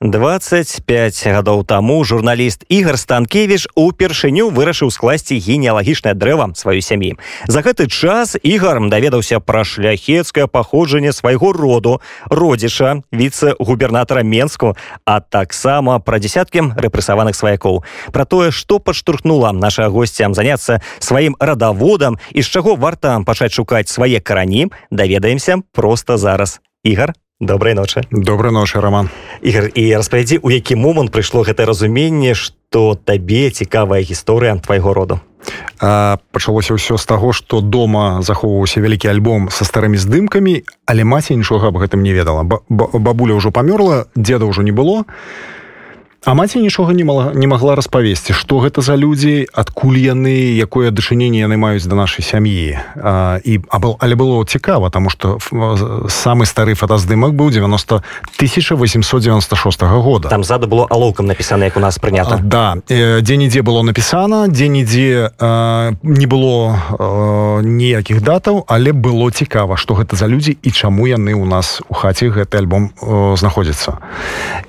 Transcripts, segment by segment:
25 гадоў таму журналіст ігор станкевич упершыню вырашыў скласці генеалагічнае дрэва сваёй сям'і. За гэты час ігар даведаўся пра шляхецкае паходжанне свайго роду родзіша віце-губернатара менску а таксама пра десяткі рэпрэсаваных сваякоў. Пра тое што падштурхнула наша госцям заняцца сваім радаводам і з чаго варта пачаць шукаць свае карані даведаемся просто зараз. Ігар добрай ночы. Доброй ночы роман. Ігор і распавядзі у які момант прыйшло гэтае разуменне што табе цікавая гісторыя твайго роду? Пачалося ўсё з таго што дома захоўваўся вялікі альбом са старымі здымкамі але маці нічога аб гэтым не ведала. Бабуля ўжо памёрла деда ўжо не было. і А маці нічога не мала не магла распавесці што гэта за людзі адкуль яны якое дачыненне яны маюць да нашай сям'і. І або але было цікава тому что самы стары фотаздымак быў 90 1896 года. Там зада было алоўкам напісана як у нас прынята. Да. Дзе-нідзе было напісана дзе-нідзе не было ніякіх датаў але было цікава што гэта за людзі і чаму яны ў нас у хаце гэты альбом знаходзіцца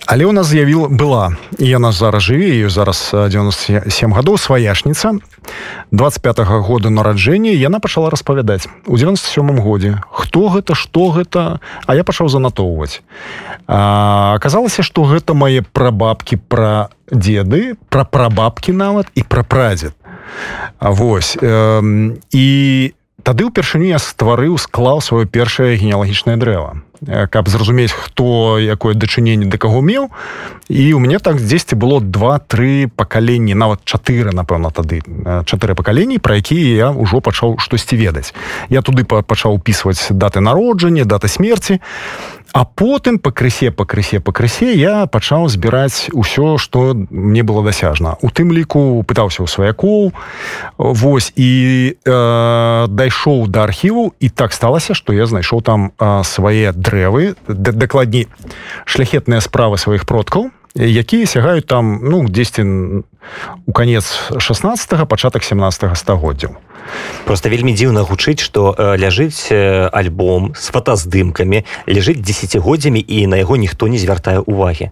але у нас з'явіла была яна зараз жыве ее зараз 97 гадоў сваяшніца. 25 -го года нараджэння яна пачала распавядаць у 97 годзе. Хто гэта что гэта? А я пачаў занатоўваць. Аказалася что гэта мае прабабкі пра деды пра прабабкі нават і пра прадзед. Вось э, і тады ўпершыню я стварыў склаў сваё першае генеалагічнае дрэва каб зразумець хто якое дачыненне да каго меў. І у мяне так дзесьці было два-тры пакаленні нават чатыры напэўна тады чатыры пакаленні пра якія я ўжо пачаў штосьці ведаць. Я туды пачаў упісваць даты народжання дата смерти А потым пакрысе пакрысе пакрысе я пачаў збіраць усё што мне было дасяжна. У тым ліку пытаўся ў сваякоў Вось і э, дайшоў да архіву і так сталася што я знайшоў там э, свае дрэвы дакладней шляхетныя справы сваіх продкаў якія сягаюць там ну 10 у канец 16 пачатак 17 стагоддзяў. Просто вельмі дзіўна гучыць что ляжыць альбом с фотаздымкамі ляжыць десятгоддзямі і на яго ніхто не звяртае увагі.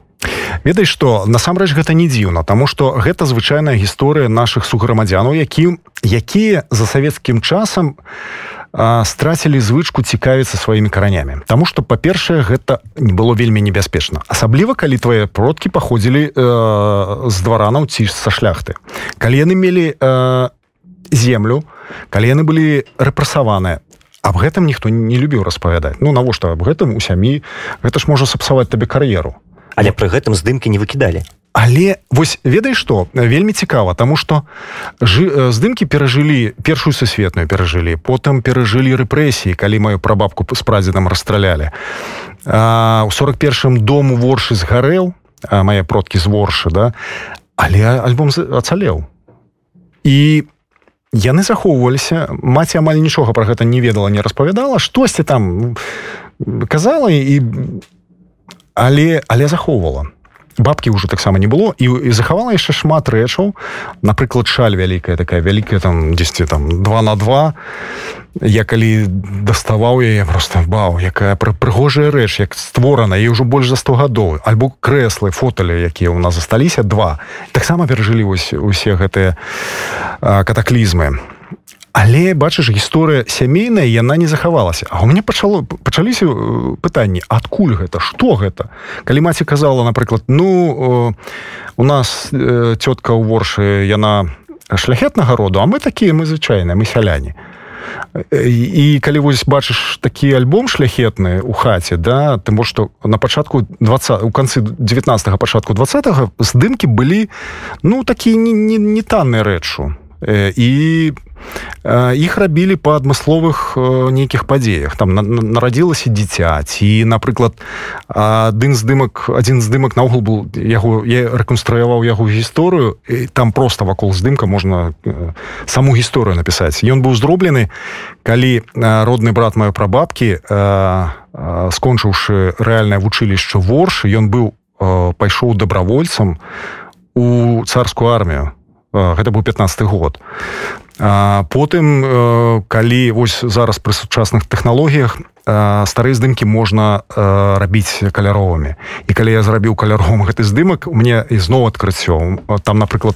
Ведай что насамрэч гэта не дзіўна тому что гэта звычайная гісторыя наших суграмадзянаў якім якія за савецкім часам у страцілі звычку цікавіцца сваімі каранямі. Таму што па-першае гэта не было вельмі небяспечна. Асабліва калі твае продкі паходзілі э, з дваранаў ці са шляхты. Калі яны мелі э, землю калі яны былі рэпрасаваныя аб гэтым ніхто не любіў распавядаць. Ну навошта аб гэтым у сям'і гэта ж можа сапсаваць табе кар'еру. Але пры гэтым здымкі не выкідалі але вось ведай что вельмі цікава тому что жы, здымки перажылі першую сусветную перажылі потым перажылі рэпрэсіі калі маю прабабку з прадзедам расстралялі. У 41 дому воршы згарэў мае продкі з воршы да? Але альбом ацалеў. І яны захоўваліся маці амаль нічога про гэта не ведала не распавядала штосьці там казала і але але захоўвала бабкі ўжо таксама не было і, і захавала яшчэ шмат рэчаў. Напрыклад шаль вялікая такая вялікая там 10 там два на два. Я калі даставаў яе просто баў якая пры прыгожая рэч як створана і ўжо больш за 100 гадоў альбо крэслы фоталі якія ў нас засталіся два. Таксама перажылі вось усе гэтыя катаклізмы але бачыш гісторыя сямейная яна не захавалася. А у мяне пачало пачаліся э, пытанні адкуль гэта что гэта? Калі маці казала напрыклад ну у нас цётка ў воршы яна шляхетнага роду а мы такія мы звычайныя мы сяляне і калі вось бачыш такі альбом шляхетны у хаце да ты мо што на пачатку 20 у канцы 19 пачатку 20 здымкі былі ну такі не, не, не танныя рэчу і іх рабілі па адмысловых нейкіх падзеях там нарадзілася дзіця ці напрыклад адзін здымак адзін здымак наогул был яго я рэканструяваў яго гісторыю там просто вакол здымка можна саму гісторыю напісаць ён быў зроблены калі родны брат маёй прабабкі скончыўшы рэальнае вучылішча воршы ён быў пайшоў добравольцам у царскую армію гэта быў 15 год. А потым калі вось зараз пры сучасных тэхналогіях старыя здымкі можна рабіць каляровымі. І калі я зрабіў каляровым гэты здымак мне ізноў адкрыццё. Там напрыклад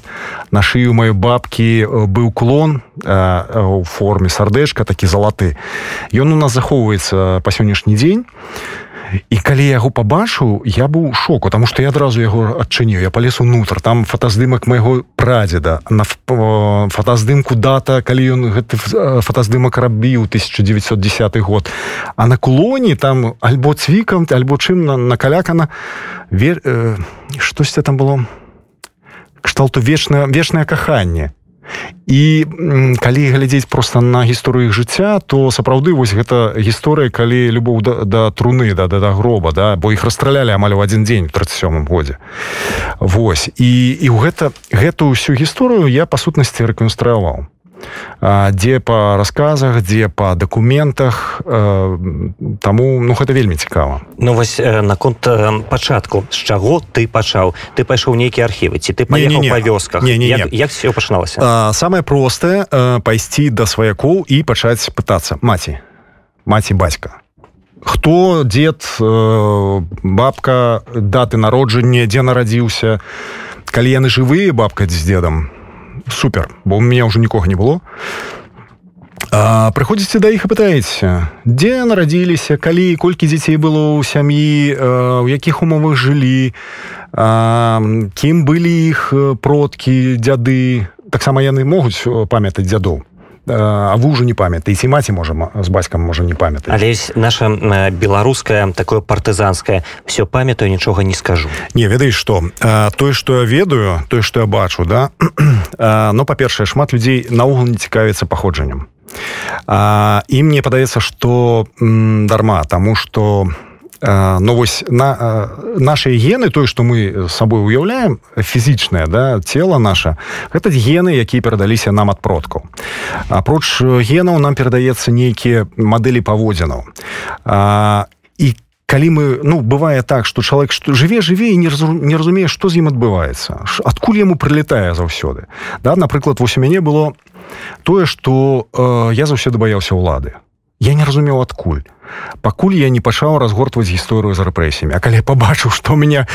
на шыю маёй бабкі быў клон у форме сардэчка такі залаты. Ён у нас захоўваецца па сённяшні дзень. і калі яго пабачыў я быў шоку тому что я адразу яго адчыніў. Я палез унутр. Там фотаздымак майго прадзеда. На фотаздымку дата калі ён гэты фотаздымак рабіў 1910 год. А на кулоне там альбо цвікам альбо чым на, на калякана вер э, штосьці там было? Кшталту вечна вечнае каханне і калі глядзець просто на гісторыю іх жыцця то сапраўды вось гэта гісторыя калі любоў да, да труны да, да да гроба да бо іх расстралялі амаль у адзін дзень 37 годзе. Вось і і ў гэта гэтую ўсю гісторыю я па сутнасці рэканструяваў дзе па расказах дзе па дакументах таму ну гэта вельмі цікава. Ну вось наконт пачатку. З чаго ты пачаў? Ты пайшоў нейкія архівы ці ты па вёсках? Не, не, не. як, як все пачыналася? Самае простае пайсці да сваякоў і пачаць пытацца. Маці. Маці бацька. Хто дзед бабка даты народжання дзе нарадзіўся? Калі яны жывыя бабка з дзедам супер. Бо у меня уже нікога не было. Прыходзіце да іх і пытаеце дзе нарадзіліся калі колькі дзяцей было ў сям'і у якіх умовах жылі кім былі іх продкі дзяды таксама яны могуць памятаць дзядоў А вы ўжо не памятаеце маці можа з бацькам можа не памятаць але наша беларускае такое партызанскае все памятаю нічога не скажу. Не ведаеш што тое што я ведаю тое што я бачу да? Но па-першае шмат людзей наогул не цікавіцца паходжаннем. І мне падаецца што дарма таму што Ну вось на наши гены тое што мы сабой уяўляем фізічнае да цела наша гэта гены якія перадаліся нам ад продкаў. Апроч генаў нам перадаецца нейкія мадэлі паводзінаў. І калі мы ну бывае так что чалавек што жыве жыве і не не разумее што з ім адбываецца адкуль яму прылетае заўсёды. Да напрыклад вось у мяне было тое что э, я заўсёды баяўся ўлады я не разумеў адкуль. Пакуль я не пачаў разгортваць гісторыю за рэпрэсіямі. А калі я пабачыў што меня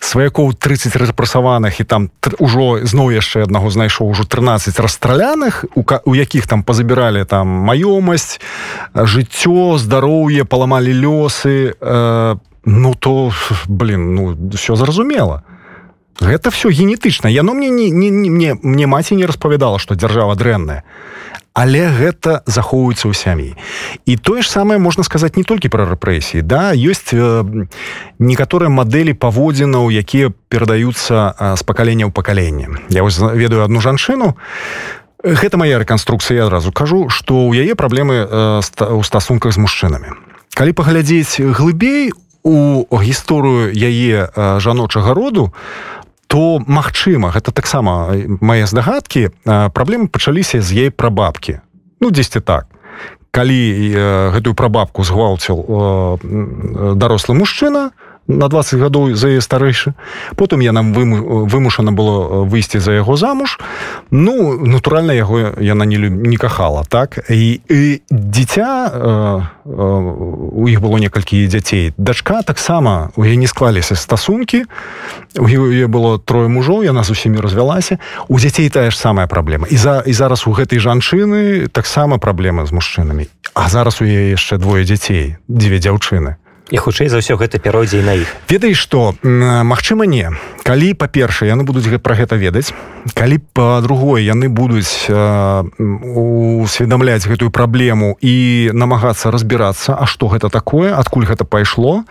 сваякоў 30 рэпрасаваных і там ужо зноў яшчэ аднаго знайшоў ужо 13 расстраляных у, у якіх там пазабіралі там маёмасць жыццё здароўе паламалі лёсы э, ну то блин ну все зразумела. Гэта все генетычна. Яно мне не, не, не мне маці не распавядала што дзяржава дрэнная але гэта захоўваецца ў сям'і. І тое ж самае можна сказаць не толькі пра рэпрэсіі да? Ёсць э, некаторыя мадэлі паводзінаў якія перадаюцца э, з пакалення ў пакаленне. Я вось ведаю одну жанчыну. Гэта моя рэканструкцыя адразу кажу што ў яе праблемы э, у стасунках з мужчынамі. Калі паглядзець глыбей у гісторыю яе э, жаночага роду то магчыма. Гэта таксама мае здагадкі. Праблемы пачаліся з ей прабабкі. Ну дзесьці так. Калі э, гэтую прабабку згвалціў э, дарослы мужчына то на 20 гадоў за яе старэйшы. Потым я нам вымушана было выйсці за яго замуж. Ну натуральна яго яна не не кахала так? І, і дзіця э, э, у іх было некалькі дзяцей. Дачка таксама у яе не склаліся стасункі. У яе было трое мужоў яна з усімі развялася. У дзяцей тая ж самая праблема. І за і зараз у гэтай жанчыны таксама праблемы з мужчынамі. А зараз у яе яшчэ двое дзяцей дзве дзяўчыны і хутчэй за ўсё гэта пяройдзе на іх. Ведаеш што? Мачыма не. Калі па-першае яны будуць пра гэта ведаць калі па-другое яны будуць усведамляць гэтую праблему і намагацца разбірацца А што гэта такое адкуль гэта пайшло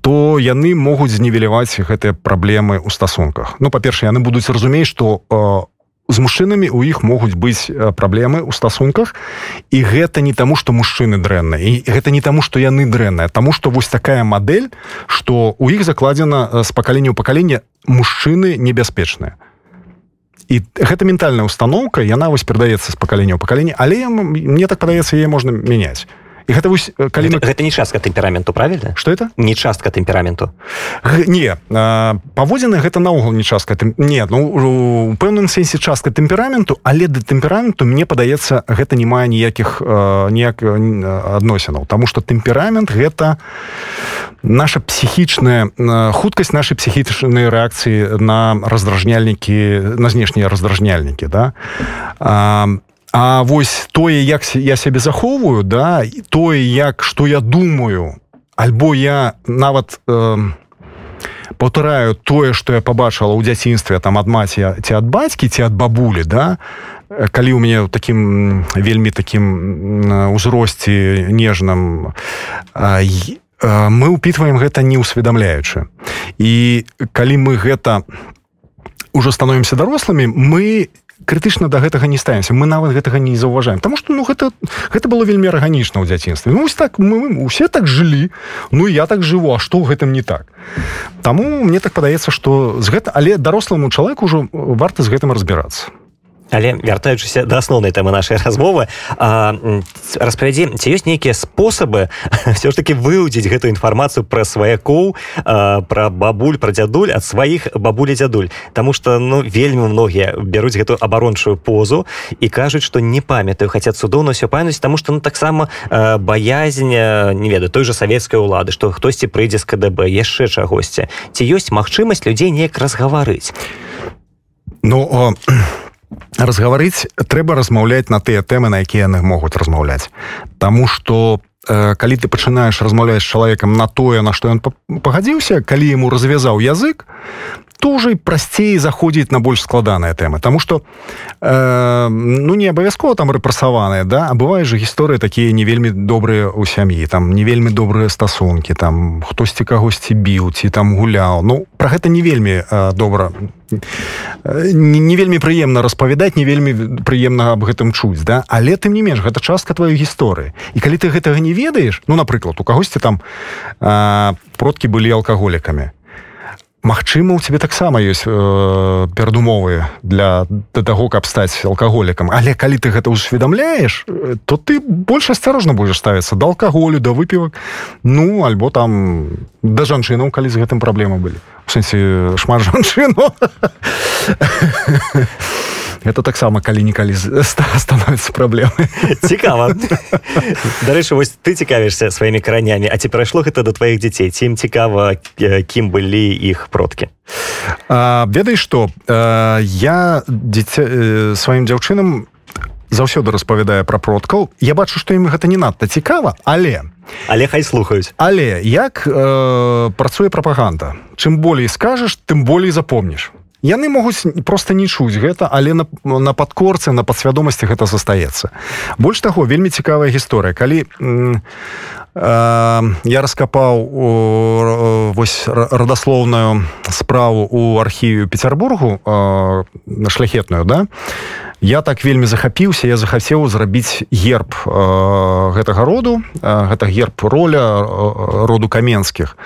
то яны могуць знівеляваць гэтыя праблемы ў стасунках. Ну па-першае яны будуць разумець што у з мужчынамі у іх могуць быць праблемы ў стасунках. І гэта не таму што мужчыны дрэнныя. І гэта не таму што яны дрэнныя. Таму што вось такая мадэль што у іх закладзена з пакалення ў пакаленне мужчыны небяспечныя. І гэта ментальная установка яна вось перадаецца з пакалення ў пакаленне. Але мне так падаецца яе можна мяняць і гэта вось калі мы... гэта не частка тэмпераменту правильно что это? Не частка тэмпераменту. Не паводзіны гэта наогул не частка тым... не ну у пэўным сэнсе частка тэмпераменту але да тэмпераменту мне падаецца гэта не мае ніякіх ніяк адносінаў. Тому что тэмперамент гэта наша псіхічная хуткасць нашай псіхічнай рэакцыі на раздражняльнікі на знешнія раздражняльнікі да? А А вось тое як я сябе захоўваю да тое як што я думаю альбо я нават э, паўтараю тое што я пабачыла ў дзяцінстве там ад маці ці ад бацькі ці ад бабулі да калі ў мяне такім вельмі такім узросце нежным мы ўпітваем гэта не ўсведамляючы і калі мы гэта уже становімся дарослымі мы крытычна до гэтага не ставімся мы нават гэтага не заўважаем. Тому что ну гэта гэта было вельмі арганічна ў дзяцінстве. Ну, так мы усе так жылі. Ну я так жыву А что ў гэтым не так? Таму мне так падаецца что з гэта але даросламу чалавеку ўжо варта з гэтым разбірацца але вяртаючыся да асноўнай тэмы нашай размовы распавядзі ці ёсць нейкія спосабы все ж таки выудзіць гэтую інфармацыю пра сваякоў пра бабуль пра дзядуль ад сваіх бабулі дзядуль? Таму что ну вельмі многія бяруць гэтую абарончую позу і кажуць што не памятаю хаця цудоўна ўсё памяць таму што ну таксама баязнь не ведаю той же савецкай улады што хтосьці прыйдзе з КДБ яшчэ чагосьці. Ці ёсць магчымасць людзей неяк разгаварыць? Ну о разгаварыць трэба размаўляць на тыя тэмы на якія яны могуць размаўляць. Таму что э, калі ты пачынаеш размаўляць з чалавекам на тое на што ён пагадзіўся калі ему развязаў язык уже прасцей заходзіць на больш складаныя тэмы Таму что э, ну не абавязкова там рэпрасаваныя да а бывае же гісторыі такія не вельмі добрыя ў сям'і там не вельмі добрыя стасункі там хтосьці кагосьці біў ці там гуляў. Ну про гэта не вельмі э, добра не, не вельмі прыемна распавядаць не вельмі прыемна аб гэтым чуць да. Але тым не менш гэта частка тваёй гісторыі. І калі ты гэтага не ведаеш ну напрыклад у кагосьці там э, продкі былі алкаголікамі Магчыма у тебе таксама ёсць э, перадумовы для да таго каб стаць алкаголікам. Але калі ты гэта усведамляеш то ты больш асцярожна будзеш ставіцца да алкаголю да выпівак ну альбо там да жанчынаў калі з гэтым праблемы былі. У сэнсе шмат жанчыну это таксама калі-нікалі становіцца праблемы цікава дарэчы вось ты цікавішся сваімі каранямі А ці прайшло гэта да тваіх дзяцей? Ці ім цікава кім былі іх продкі? Ведай што? Я дзіця сваім дзяўчынам заўсёды распавядае пра продкаў. Я бачу што ім гэта не надта цікава але але хай слухаюць. але як э, працуе прапаганда. Чым болей скажаш тым болей запомніш яны могуць просто не чуць гэта але на, на падкорцы на падсвядомасці гэта застаецца. Больш таго вельмі цікавая гісторыя. Калі э, я раскапаў вось радаслоўную справу у архівію петербургу э, на шляхетную да я так вельмі захапіўся я захацеў зрабіць герб э, гэтага роду э, гэта герб роля э, роду каменскіх.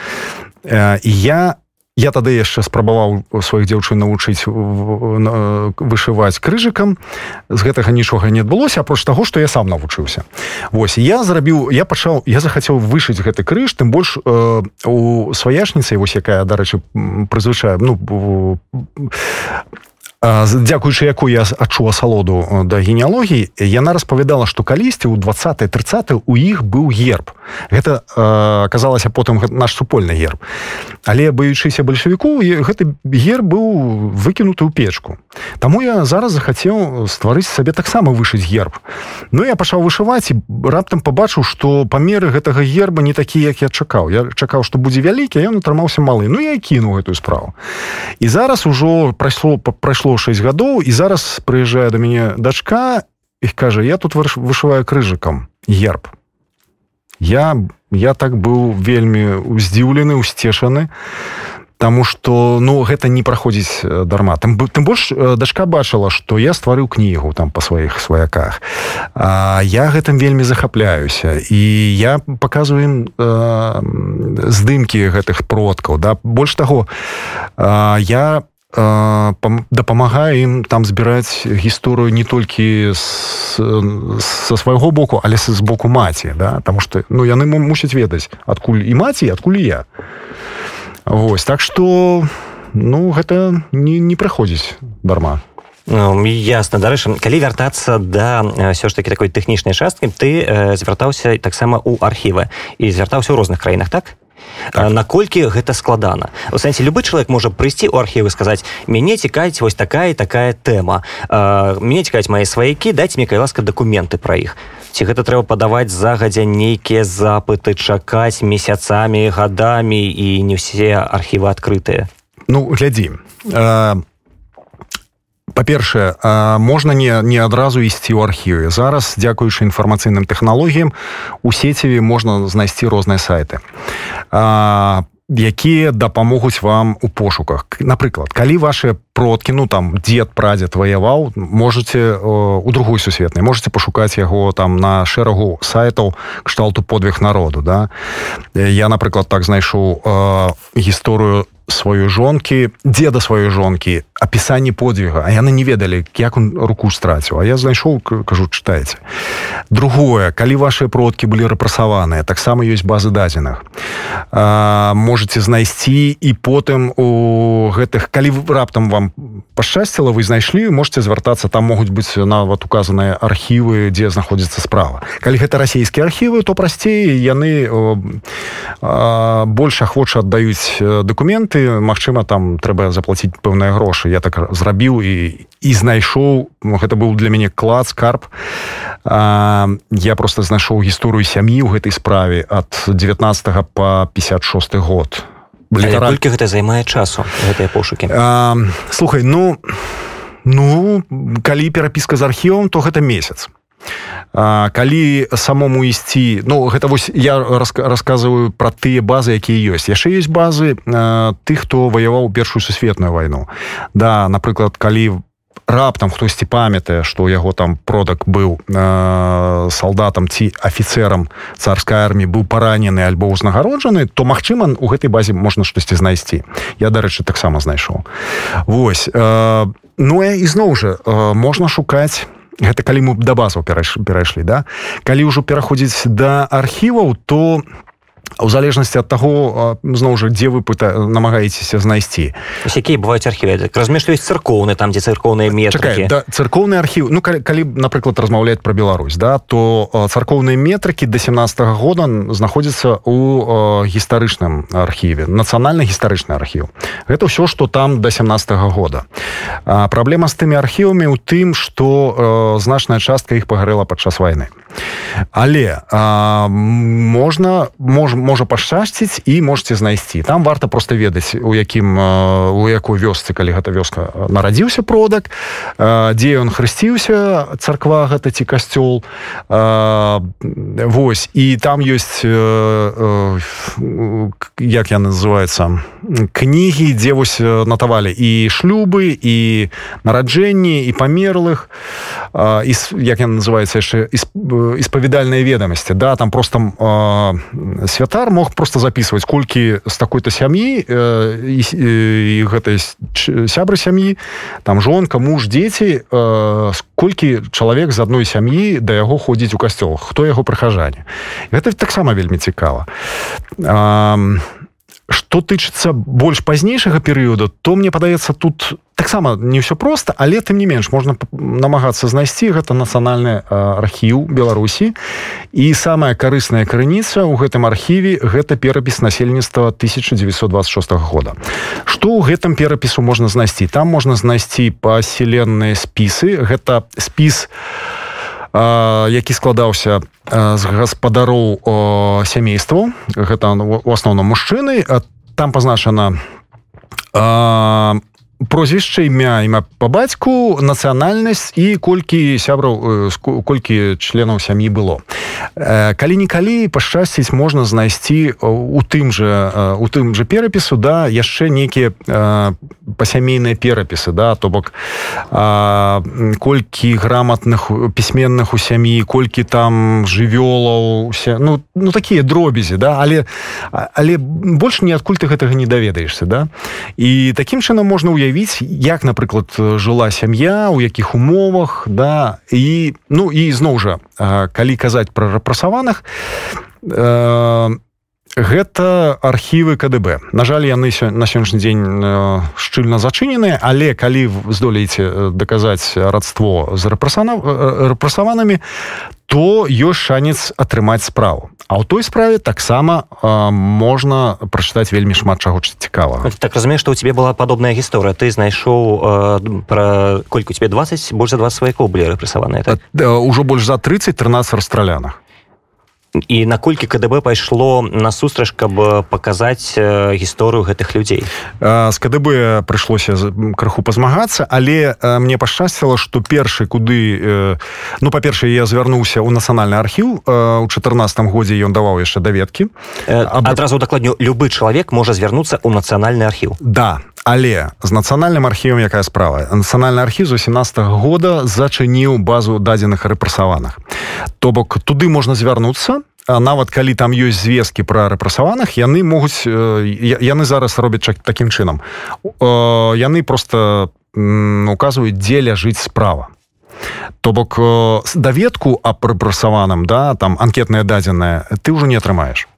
Э, я не я тады яшчэ спрабаваў сваіх дзяўчын навучыць вышываць крыжыкам. З гэтага нічога не адбылося апроч таго што я сам навучыўся. Вось я зрабіў я пачаў я захацеў вышыць гэты крыж тым больш э, у сваяшніцы вось якая дарэчы прызвычае ну дзякуючы якой я адчуў асалоду да генеалогіі яна распавядала што калісьці ў 20 30 у іх быў герб. Гэта аказалася потым наш супольны герб. Але баючыся бальшавіку гэты гер быў выкінуты ў печку. Таму я зараз захацеў стварыць сабе таксама вышыць герб. Ну я пачаў вышываць і раптам пабачыў што памеры гэтага герба не такі як я чакаў. Я чакаў што будзе вялікі ён атрымаўся малы. Ну я кінуў гэтую справу. І зараз ужо прайшло прайшло прайшло 6 гадоў і зараз прыязджае до мяне дачка іх кажа я тут вышываю крыжыкам герб я я так быў вельмі уздзіўлены усцешаны Таму что ну гэта не праходзіць дарма. Там тым больш дачка бачыла что я стварыў кнігу там по сваіх сваяках. А, я гэтым вельмі захапляюся. І я показываю здымкі гэтых продкаў да. Больш таго а, я дапамагае ім там збіраць гісторыю не толькі са свайго боку але з боку маці да там что ну яны мусяць ведаць адкуль і маці адкуль я. Вось так что ну гэта не, не прыходзіць дарма. Ну, ясна дарэчы калі вяртацца да ўсё ж таки такой тэхнічнай часткі ты э, звяртаўся таксама ў архівы. І звяртаўся ў розных краінах так так. наколькі гэта складана? У сэнсе любы чалавек можа прыйсці ў архівы сказаць мяне цікаць вось такая такая тэма. Мне цікаць мае сваякі даць мне кай ласка дакументы пра іх ці гэта трэба падаваць загадзя нейкія запыты чакаць месяцамі гадамі і не ўсе архівы адкрытыя? Ну глядзі а па-першае можна не не адразу ісці ў архіве. Зараз дзякуючы інфармацыйным тэхналогіям у сеціве можна знайсці розныя сайты а, якія дапамогуць вам у пошуках. Напрыклад калі ваши продкі ну там дзед прадзед ваяваў можете у другой сусветнай можете пашукаць яго там на шэрагу сайтаў кшталту подвиг народу да? Я напрыклад так знайшоў гісторыю сваёй жонкі деда сваёй жонкі апісанне подвіга. А яны не ведалі як он руку страціў. А я знайшоў кажу чытаеце другое. Калі ваши продкі былі рэпрасаваныя таксама ёсць базы дадзеных. Можете знайсці і потым у гэтых калі раптам вам пашчасціла вы знайшлі можете звяртацца там могуць быць нават указаныя архівы дзе знаходзіцца справа. Калі гэта расійскія архівы то прасцей яны больш ахвоча аддаюць дакументы Магчыма там трэба заплатіць пэўныя грошы. Я так зрабіў і і знайшоў гэта быў для мяне клад скарб. А, я просто знайшоў гісторыю сям'і ў гэтай справе ад 19 по 56 год. Толькі гэта займае часу гэтыя пошукі? А, слухай ну ну калі перапіска з архівам то гэта месяц А, калі самому ісці Ну гэта вось я рассказываю про тыя базы якія ёсць. Яшчэ есть базы тых хто ваяваў першую сусветную вайну. Да напрыклад калі раптам хтосьці памятае што яго там продак быў э, салдатам ці афіцерам царскай арміі быў паранены альбо ўзнагароджаны то магчыма у гэтай базе можна штосьці знайсці. Я дарэчы таксама знайшоў. Вось э, ну і зноў жа э, можна шукаць гэта калі мы да базаў перайшлі да? Калі ўжо пераходзіць да архіваў то у залежнасці ад таго зноў жа дзе вы пыта намагаецеся знайсці. Якія бываюць архівы? Размешлююць царкоўны там дзе царкоўныя метрыкі. Да, царкоўны архіў Ну калі, калі напрыклад размаўляць пра Беларусь да то царкоўныя метрыкі до 17 -го года знаходзіцца у гістарычным архіве нацыянальны гістарычны архіў. Гэта ўсё што там до 17 -го года. А, праблема з тымі архівамі ў тым што значная частка іх пагарэла падчас войны але а, можна можа можа пашчасціць і можете знайсці. Там варта просто ведаць у якім у якой вёсцы калі гэта вёска нарадзіўся продак дзе ён хрысціўся царква гэта ці касцёл. Вось і там ёсць як я называется кнігі дзе вось натавалі і шлюбы і нараджэнні і памерлых і як я называется яшчэ испавідальныя ведомасці да там просто э, святар мог просто записывать колькі з такой-то сям'і э, і, гэтай сябры сям'і там жонка муж дзеці э, колькі чалавек з адной сям'і да яго ходзіць у касцёл хто яго прыхажане гэта таксама вельмі цікава а что тычыцца больш пазнейшага перыяда то мне падаецца тут таксама не ўсё просто але тым не менш можна намагацца знайсці гэта нацыянальны архіў беларусі. І самая карысная крыніца ў гэтым архіве гэта перапіс насельніцтва 1926 года. Что ў гэтым перапісу можна знайсці? Там можна знайсці паселенныя спісы. Гэта спіс у які складаўся з гаспадароў сямейству. Гэта у асноўным мужчыны. Там пазначана прозвішча імя імя по бацьку нацыянальнасць і колькі сябраў колькі членаў сям'і было. Калі-нікалі пашчасціць можна знайсці у тым же у тым же перапісу да яшчэ нейкія пасямейныя перапісы да то бок колькі граматных пісьменных у сям'і колькі там жывёлаў усе ну ну такія дробязі да але але больш ніадкуль ты гэтага не даведаешься да. І таким чынам можна ўявіць як напрыклад жыла сям'я у якіх умовах да і ну і зноў жа калі казаць про рэпрасаваных то гэта архівы КДБ на жаль яны на сённяшні дзень шчыльна зачыненыя але калі здолееце даказаць радство з рэпрасана рэпрасаванымі то ёсць шанец атрымаць справу. А ў той справе таксама можна прачытаць вельмі шмат чаго цікава так разумею што у тебе была падобная гісторыя ты знайшоў пра колькі тебе 20 больш за два сваякоў былі рэпрасаваныя так? ўжо больш за 30 13 расстраляных і наколькі КДБ пайшло насустрач каб паказаць гісторыю гэтых людзей? З КДБ прыйшлося крыху пазмагацца але мне пашчасціла што першы куды ну па-першае я звярнуўся ў нацыянальны архіў у чатырнатым годзе ён даваў яшчэ даведкі. Адразу дакладню любы чалавек можа звярнуцца ў нацыянальны архіў. Да але з нацыянальным архівам якая справа. Нацыянальны архів з 18 -го года зачыніў базу дадзеных рэпрасаваных то бок туды можна звярнуцца нават калі там ёсць звесткі пра рэпрасаваных яны могуць яны зараз робяць такім чынам. Яны просто указваюць дзе ляжыць справа. То бок даведку аб рэпрасаваным да там анкетная дадзеная ты ўжо не атрымаеш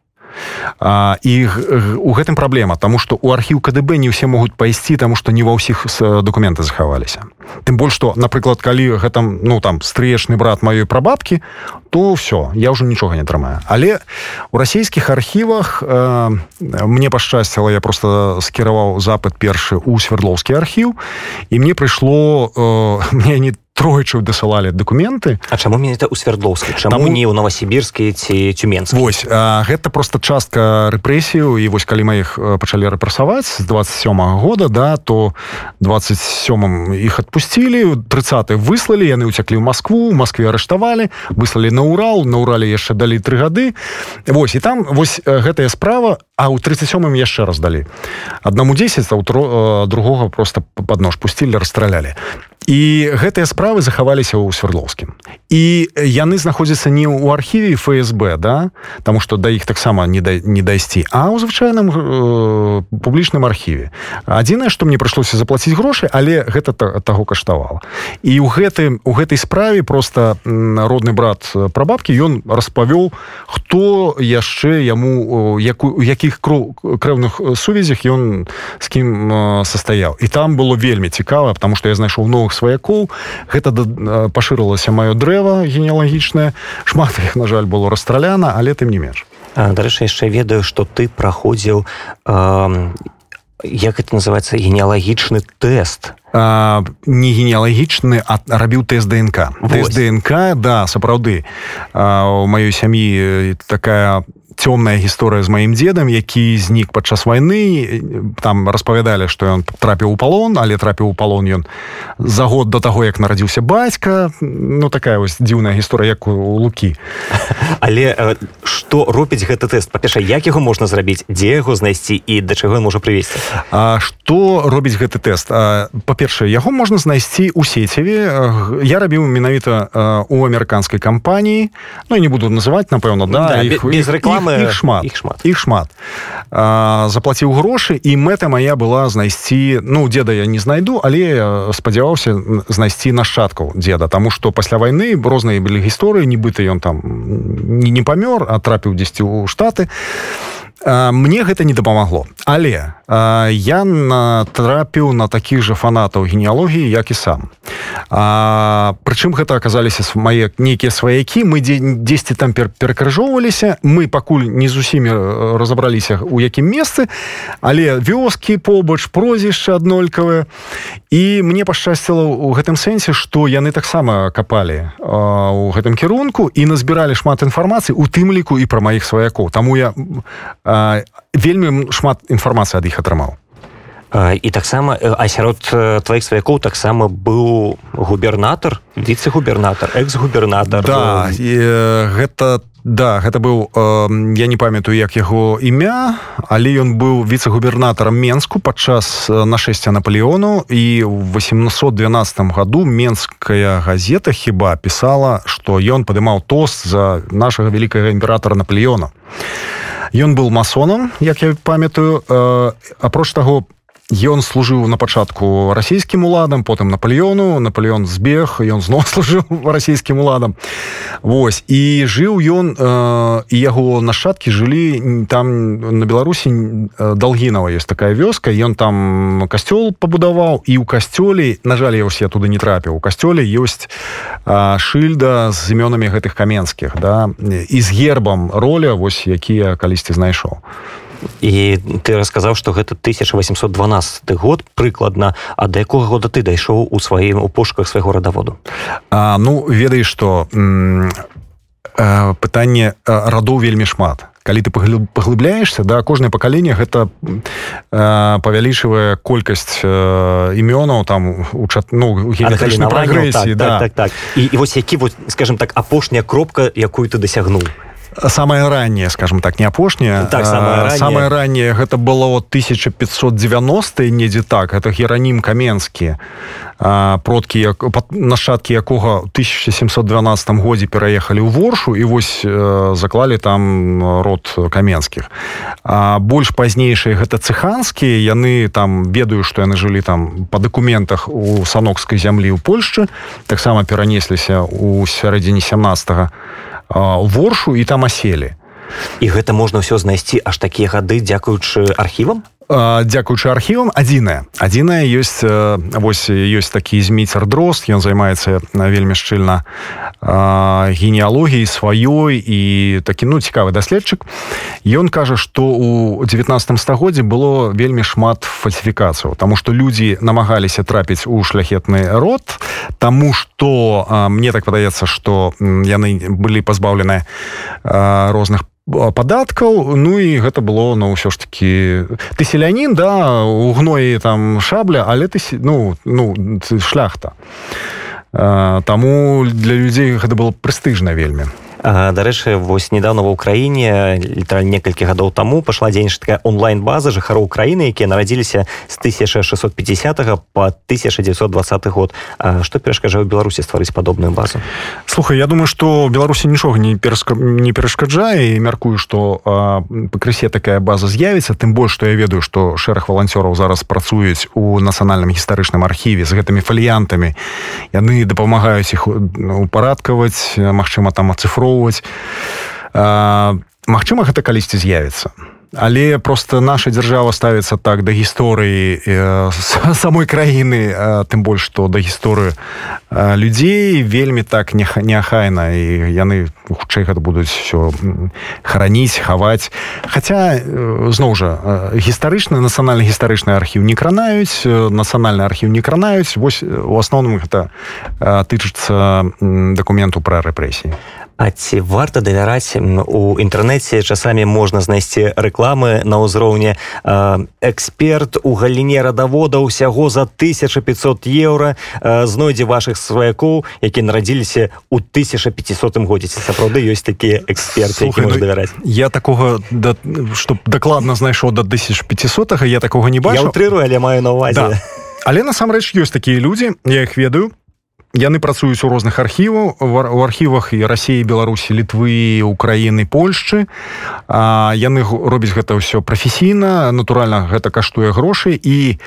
а, і у гэтым праблема тому что у архіў КДБ не ўсе могуць пайсці тому что не ва ўсіх документы захаваліся. Тым больш что напрыклад калі гэта ну там стречны брат маёй прабабкі то все я уже нічога не атрымаю але у расійскіх архівах э, мне пашчасціла я просто скіраваў запад першы у свердловскі архіў і мне прыйшло э, мне не тройчы дасылалі документы. А чаму менавіта ў свердловскі чаму Таму... не ў новосібірскі ці тюменск Вось а, гэта просто частка рэпрэсію і вось калі мы іх пачалі рэпрасаваць з 27 -го года да то 27 іх адпусцілі 30 выслалі яны уцяклі ў Москву Москве арыштавалі выслалі на Урал на Урале яшчэ далі тры гады. Вось і там вось гэтая справа а ў 37 яшчэ раз далі аднаму 10 а ў другога просто под нож пусцілі расстралялі і гэтыя справы захаваліся ў свердловскім і яны знаходзяцца не ў архіве ФСБ да? Тому что да іх таксама не да, не дайсці а ў звычайным э, публічным архіве. Адзінае што мне прыйшлося заплаціць грошы але гэта таго каштавала. І ў гэтым у гэтай справе просто родны брат пра бабкі ён распавёў хто яшчэ яму якую якіх кроў крэўных сувязях ён з кім састаяў. І там было вельмі цікава потому что я знайшоў новых новых сваякоў. Гэта пашырылася маё дрэва генеалагічнае шмат іх на жаль было расстраляна але тым не менш. Дарэчы яшчэ ведаю что ты праходзіў э, як это называется генеалагічны тест а, не генеалагічны а рабіў тест днк тест днк да сапраўды. У маёй сям'і такая цёмная гісторыя з маім дзедам які знік падчас войны. Там распавядалі што ён трапіў у палон але трапіў у палон ён за год до таго як нарадзіўся бацька. Ну такая вось дзіўная гісторыя як у лукі. Але што робіць гэты тэст? Па-перша як яго можна зрабіць? Дзе яго знайсці і да чаго можа прывесці А што робіць гэты тэст? Па-першае яго можна знайсці у сеціве. Я рабіў менавіта у амерыканскай кампаніі. Ну не буду называть напэўна да, да іх, без рэкламы іх, іх шмат. іх шмат. Іх шмат. А, заплаціў грошы і мэта моя была знайсці ну деда я не знайду але спадзяваўся знайсці нашчадкаў деда тому что пасля войны розныя былі гісторыі нібыта ён там не, не памёр а трапіў дзесьці ў штаты мне гэта не дапамагло. Але я натрапіў на такіх жа фанатаў генеалогіі як і сам. Прычым гэта аказаліся мае нейкія сваякі мы дзесьці там перакрыжоўваліся мы пакуль не з усімі разабраліся у якім месцы але вёскі побач прозвішча аднолькавыя і мне пашчасціла у гэтым сэнсе што яны таксама капалі у гэтым кірунку і назбіралі шмат інфармацыі у тым ліку і пра маіх сваякоў. Таму я вельмі шмат інфармацыі ад іх атрымаў. І таксама а сярод тваіх сваякоў таксама быў губернатор віце-губернатор экс-губернатор да, і, гэта да гэта быў э, я не памятаю як яго імя але ён быў віцэ-губернатарам менску падчас нашэсця наполеону. І в 812 году менская газета хіба пісала что ён падымаў тост за нашага великкага імператора наполеона ён был масонам як я памятаю э, апроч таго ён служыў на пачатку расійскім уладам потым наполеону наполеон збег ён зноў служыў расійскім уладам. Вось і жыў ён э, і яго нашчадкі жылі там на беларусі долгінова есть такая вёска ён там касцёл пабудаваў і ў касцёле на жаль я ўсе туды не трапіў у касцёле ёсць э, шыльда з імёнамі гэтых каменскіх да і з гербам роля вось якія калісьці знайшоў і ты расказаў что гэта 1812 год прыкладна а да якога года ты дайшоў у сваім у пошуках свайго радаводу а, ну ведаеш что пытанне радоў вельмі шмат калі ты паглыбляешься да кожнае пакаленне гэта э, павялічвае колькасць э, імёнаў там у чат ну прагрэсіі так, да. так, так, так. І, і вось які вот скажем так апошняя кропка якую ты дасягнуў самое раннее скажем так не апошняе так, самое ранее гэта было вот 1590 недзе так это геранім каменскі продкі як нашчадкі якога 1712 годзе пераехалі ў воршу і вось заклалі там род каменскіх больш пазнейшыя гэта цыханскія яны там ведаю што яны жылі там по дакументах у санокскай зямлі ў Польшчы таксама перанесліся у сярэдзіне 17 -го воршу і там аселі. І гэта можна ўсё знайсці аж такія гады дзякуючы архівам дзякуючы архівам адзінае. Адзінае ёсць вось ёсць такі зміцер дрозд ён займаецца вельмі шчыльна генеалогіяй сваёй і такі ну цікавы даследчык. Ён кажа што у 19 стагоддзе было вельмі шмат фальсіфікацыяў Таму што людзі намагаліся трапіць у шляхетны род Таму што мне так падаецца што яны былі пазбаўлены розных падаткаў ну і гэта было ну ўсё ж таки ты селянін да у гноі там шабля але ты ну ну шляхта. Таму для людзей гэта было прэстыжна вельмі дарэчы вось недавно ва ўкраіне літараль некалькі гадоў таму пашла дзейнічаць такая онлайн-база жыхароў краіны якія нарадзіліся з 1650 по 1920 год. Што перашкажа ў беларусі стварыць падобную базу? Слухай я думаю что беларусі нічога не перска... не перашкаджае і мяркую что пакрысе такая база з'явіцца. Тым больш што я ведаю што шэраг валанцёраў зараз працуюць у нацыянальным гістарычным архіве з гэтымі фаліянтамі. Яны дапамагаюць іх упарадкаваць Мачыма там ацыфру абмяркоўваць Магчыма гэта калісьці з'явіцца. Але просто наша дзяржава ставіцца так да гісторыі э, самой краіны э, тым больш што да гісторыі э, людзей вельмі так не неахайна і яны хутчэй гэта будуць все хараніць хаваць. Хаця э, зноў жа э, гістарычны нацыянальны гістарычны архіў не кранаюць нацыянальны архіў не кранаюць. Вось у асноўным гэта э, тычыцца дакументу пра рэпрэсіі А ці варта давяраць у інтэрнэце часамі можна знайсці рэкламы на ўзроўні эксперт у галіне радавода ўсяго за 1500 еўра знойдзе вашых сваякоў які нарадзіліся ў 1500 годзе. Сапраўды ёсць такія эксперты ну, давяраць? я такога да, што дакладна знайшоў да 1500 я такога не бачу. Утрырую але маю на увазе. Да. але насамрэч ёсць такія людзі я их ведаю яны працуюць у розных архіваў у архівах і рассіі беларусі літвы украіны польшчы. Яны робяць гэта ўсё прафесійна натуральна гэта каштуе грошай і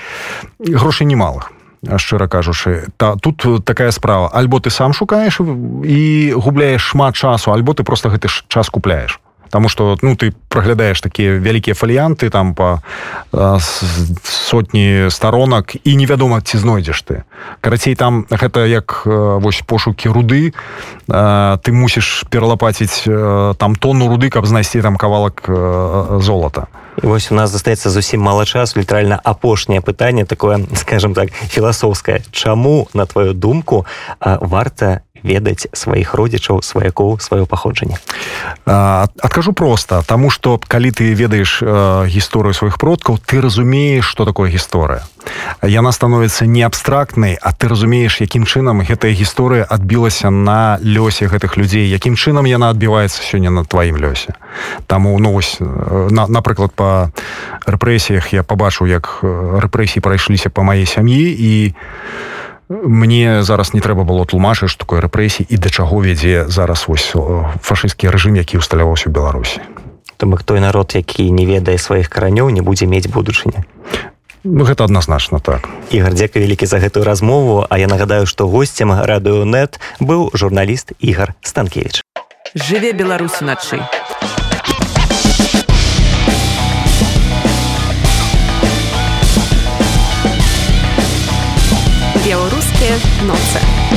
грошай немалых шчыра кажучы. Та тут такая справа. Альбо ты сам шукаеш і губляеш шмат часу альбо ты просто гэты час купляеш Таму что ну ты праглядаеш такія вялікія фаліянты там по сотні сторонак і невядома ці знойдзеш ты карацей там гэта як вось пошукі руды ты мусіш пералапаціць там тонну руды каб знайсці там кавалак золата. І вось у нас застаецца зусім мала часу літаральна апошняе пытанне такое скажем так філасофскае. Чаму на твою думку варта ведаць сваіх родзічаў сваякоў сваё паходжанне. Адкажу просто тому что калі ты ведаеш гісторыю сваіх продкаў ты разумееш что такое гісторыя. Яна становіцца не абстрактнай а ты разумееш якім чынам гэтая гісторыя адбілася на лёсе гэтых людзей якім чынам яна адбіваецца сёння на тваім лёсе. Таму ну вось на, напрыклад по рэпрэсіях я побачыў як рэпрэсіі прайшліся по маей сям'і і у мне зараз не трэба было тлумачыць што такое рэпрэсій і да чаго вядзе зараз вось фашысцкі рэжым які усталяваўся ў беларусі. То бок той народ які не ведае сваіх каранёў не будзе мець будучыня ну, гэта адназначна так. Ігар дзяка вялікі за гэтую размову а я нагадаю што госцем радыё нет быў журналіст ігар станкевич жыве беларусі начай nocy.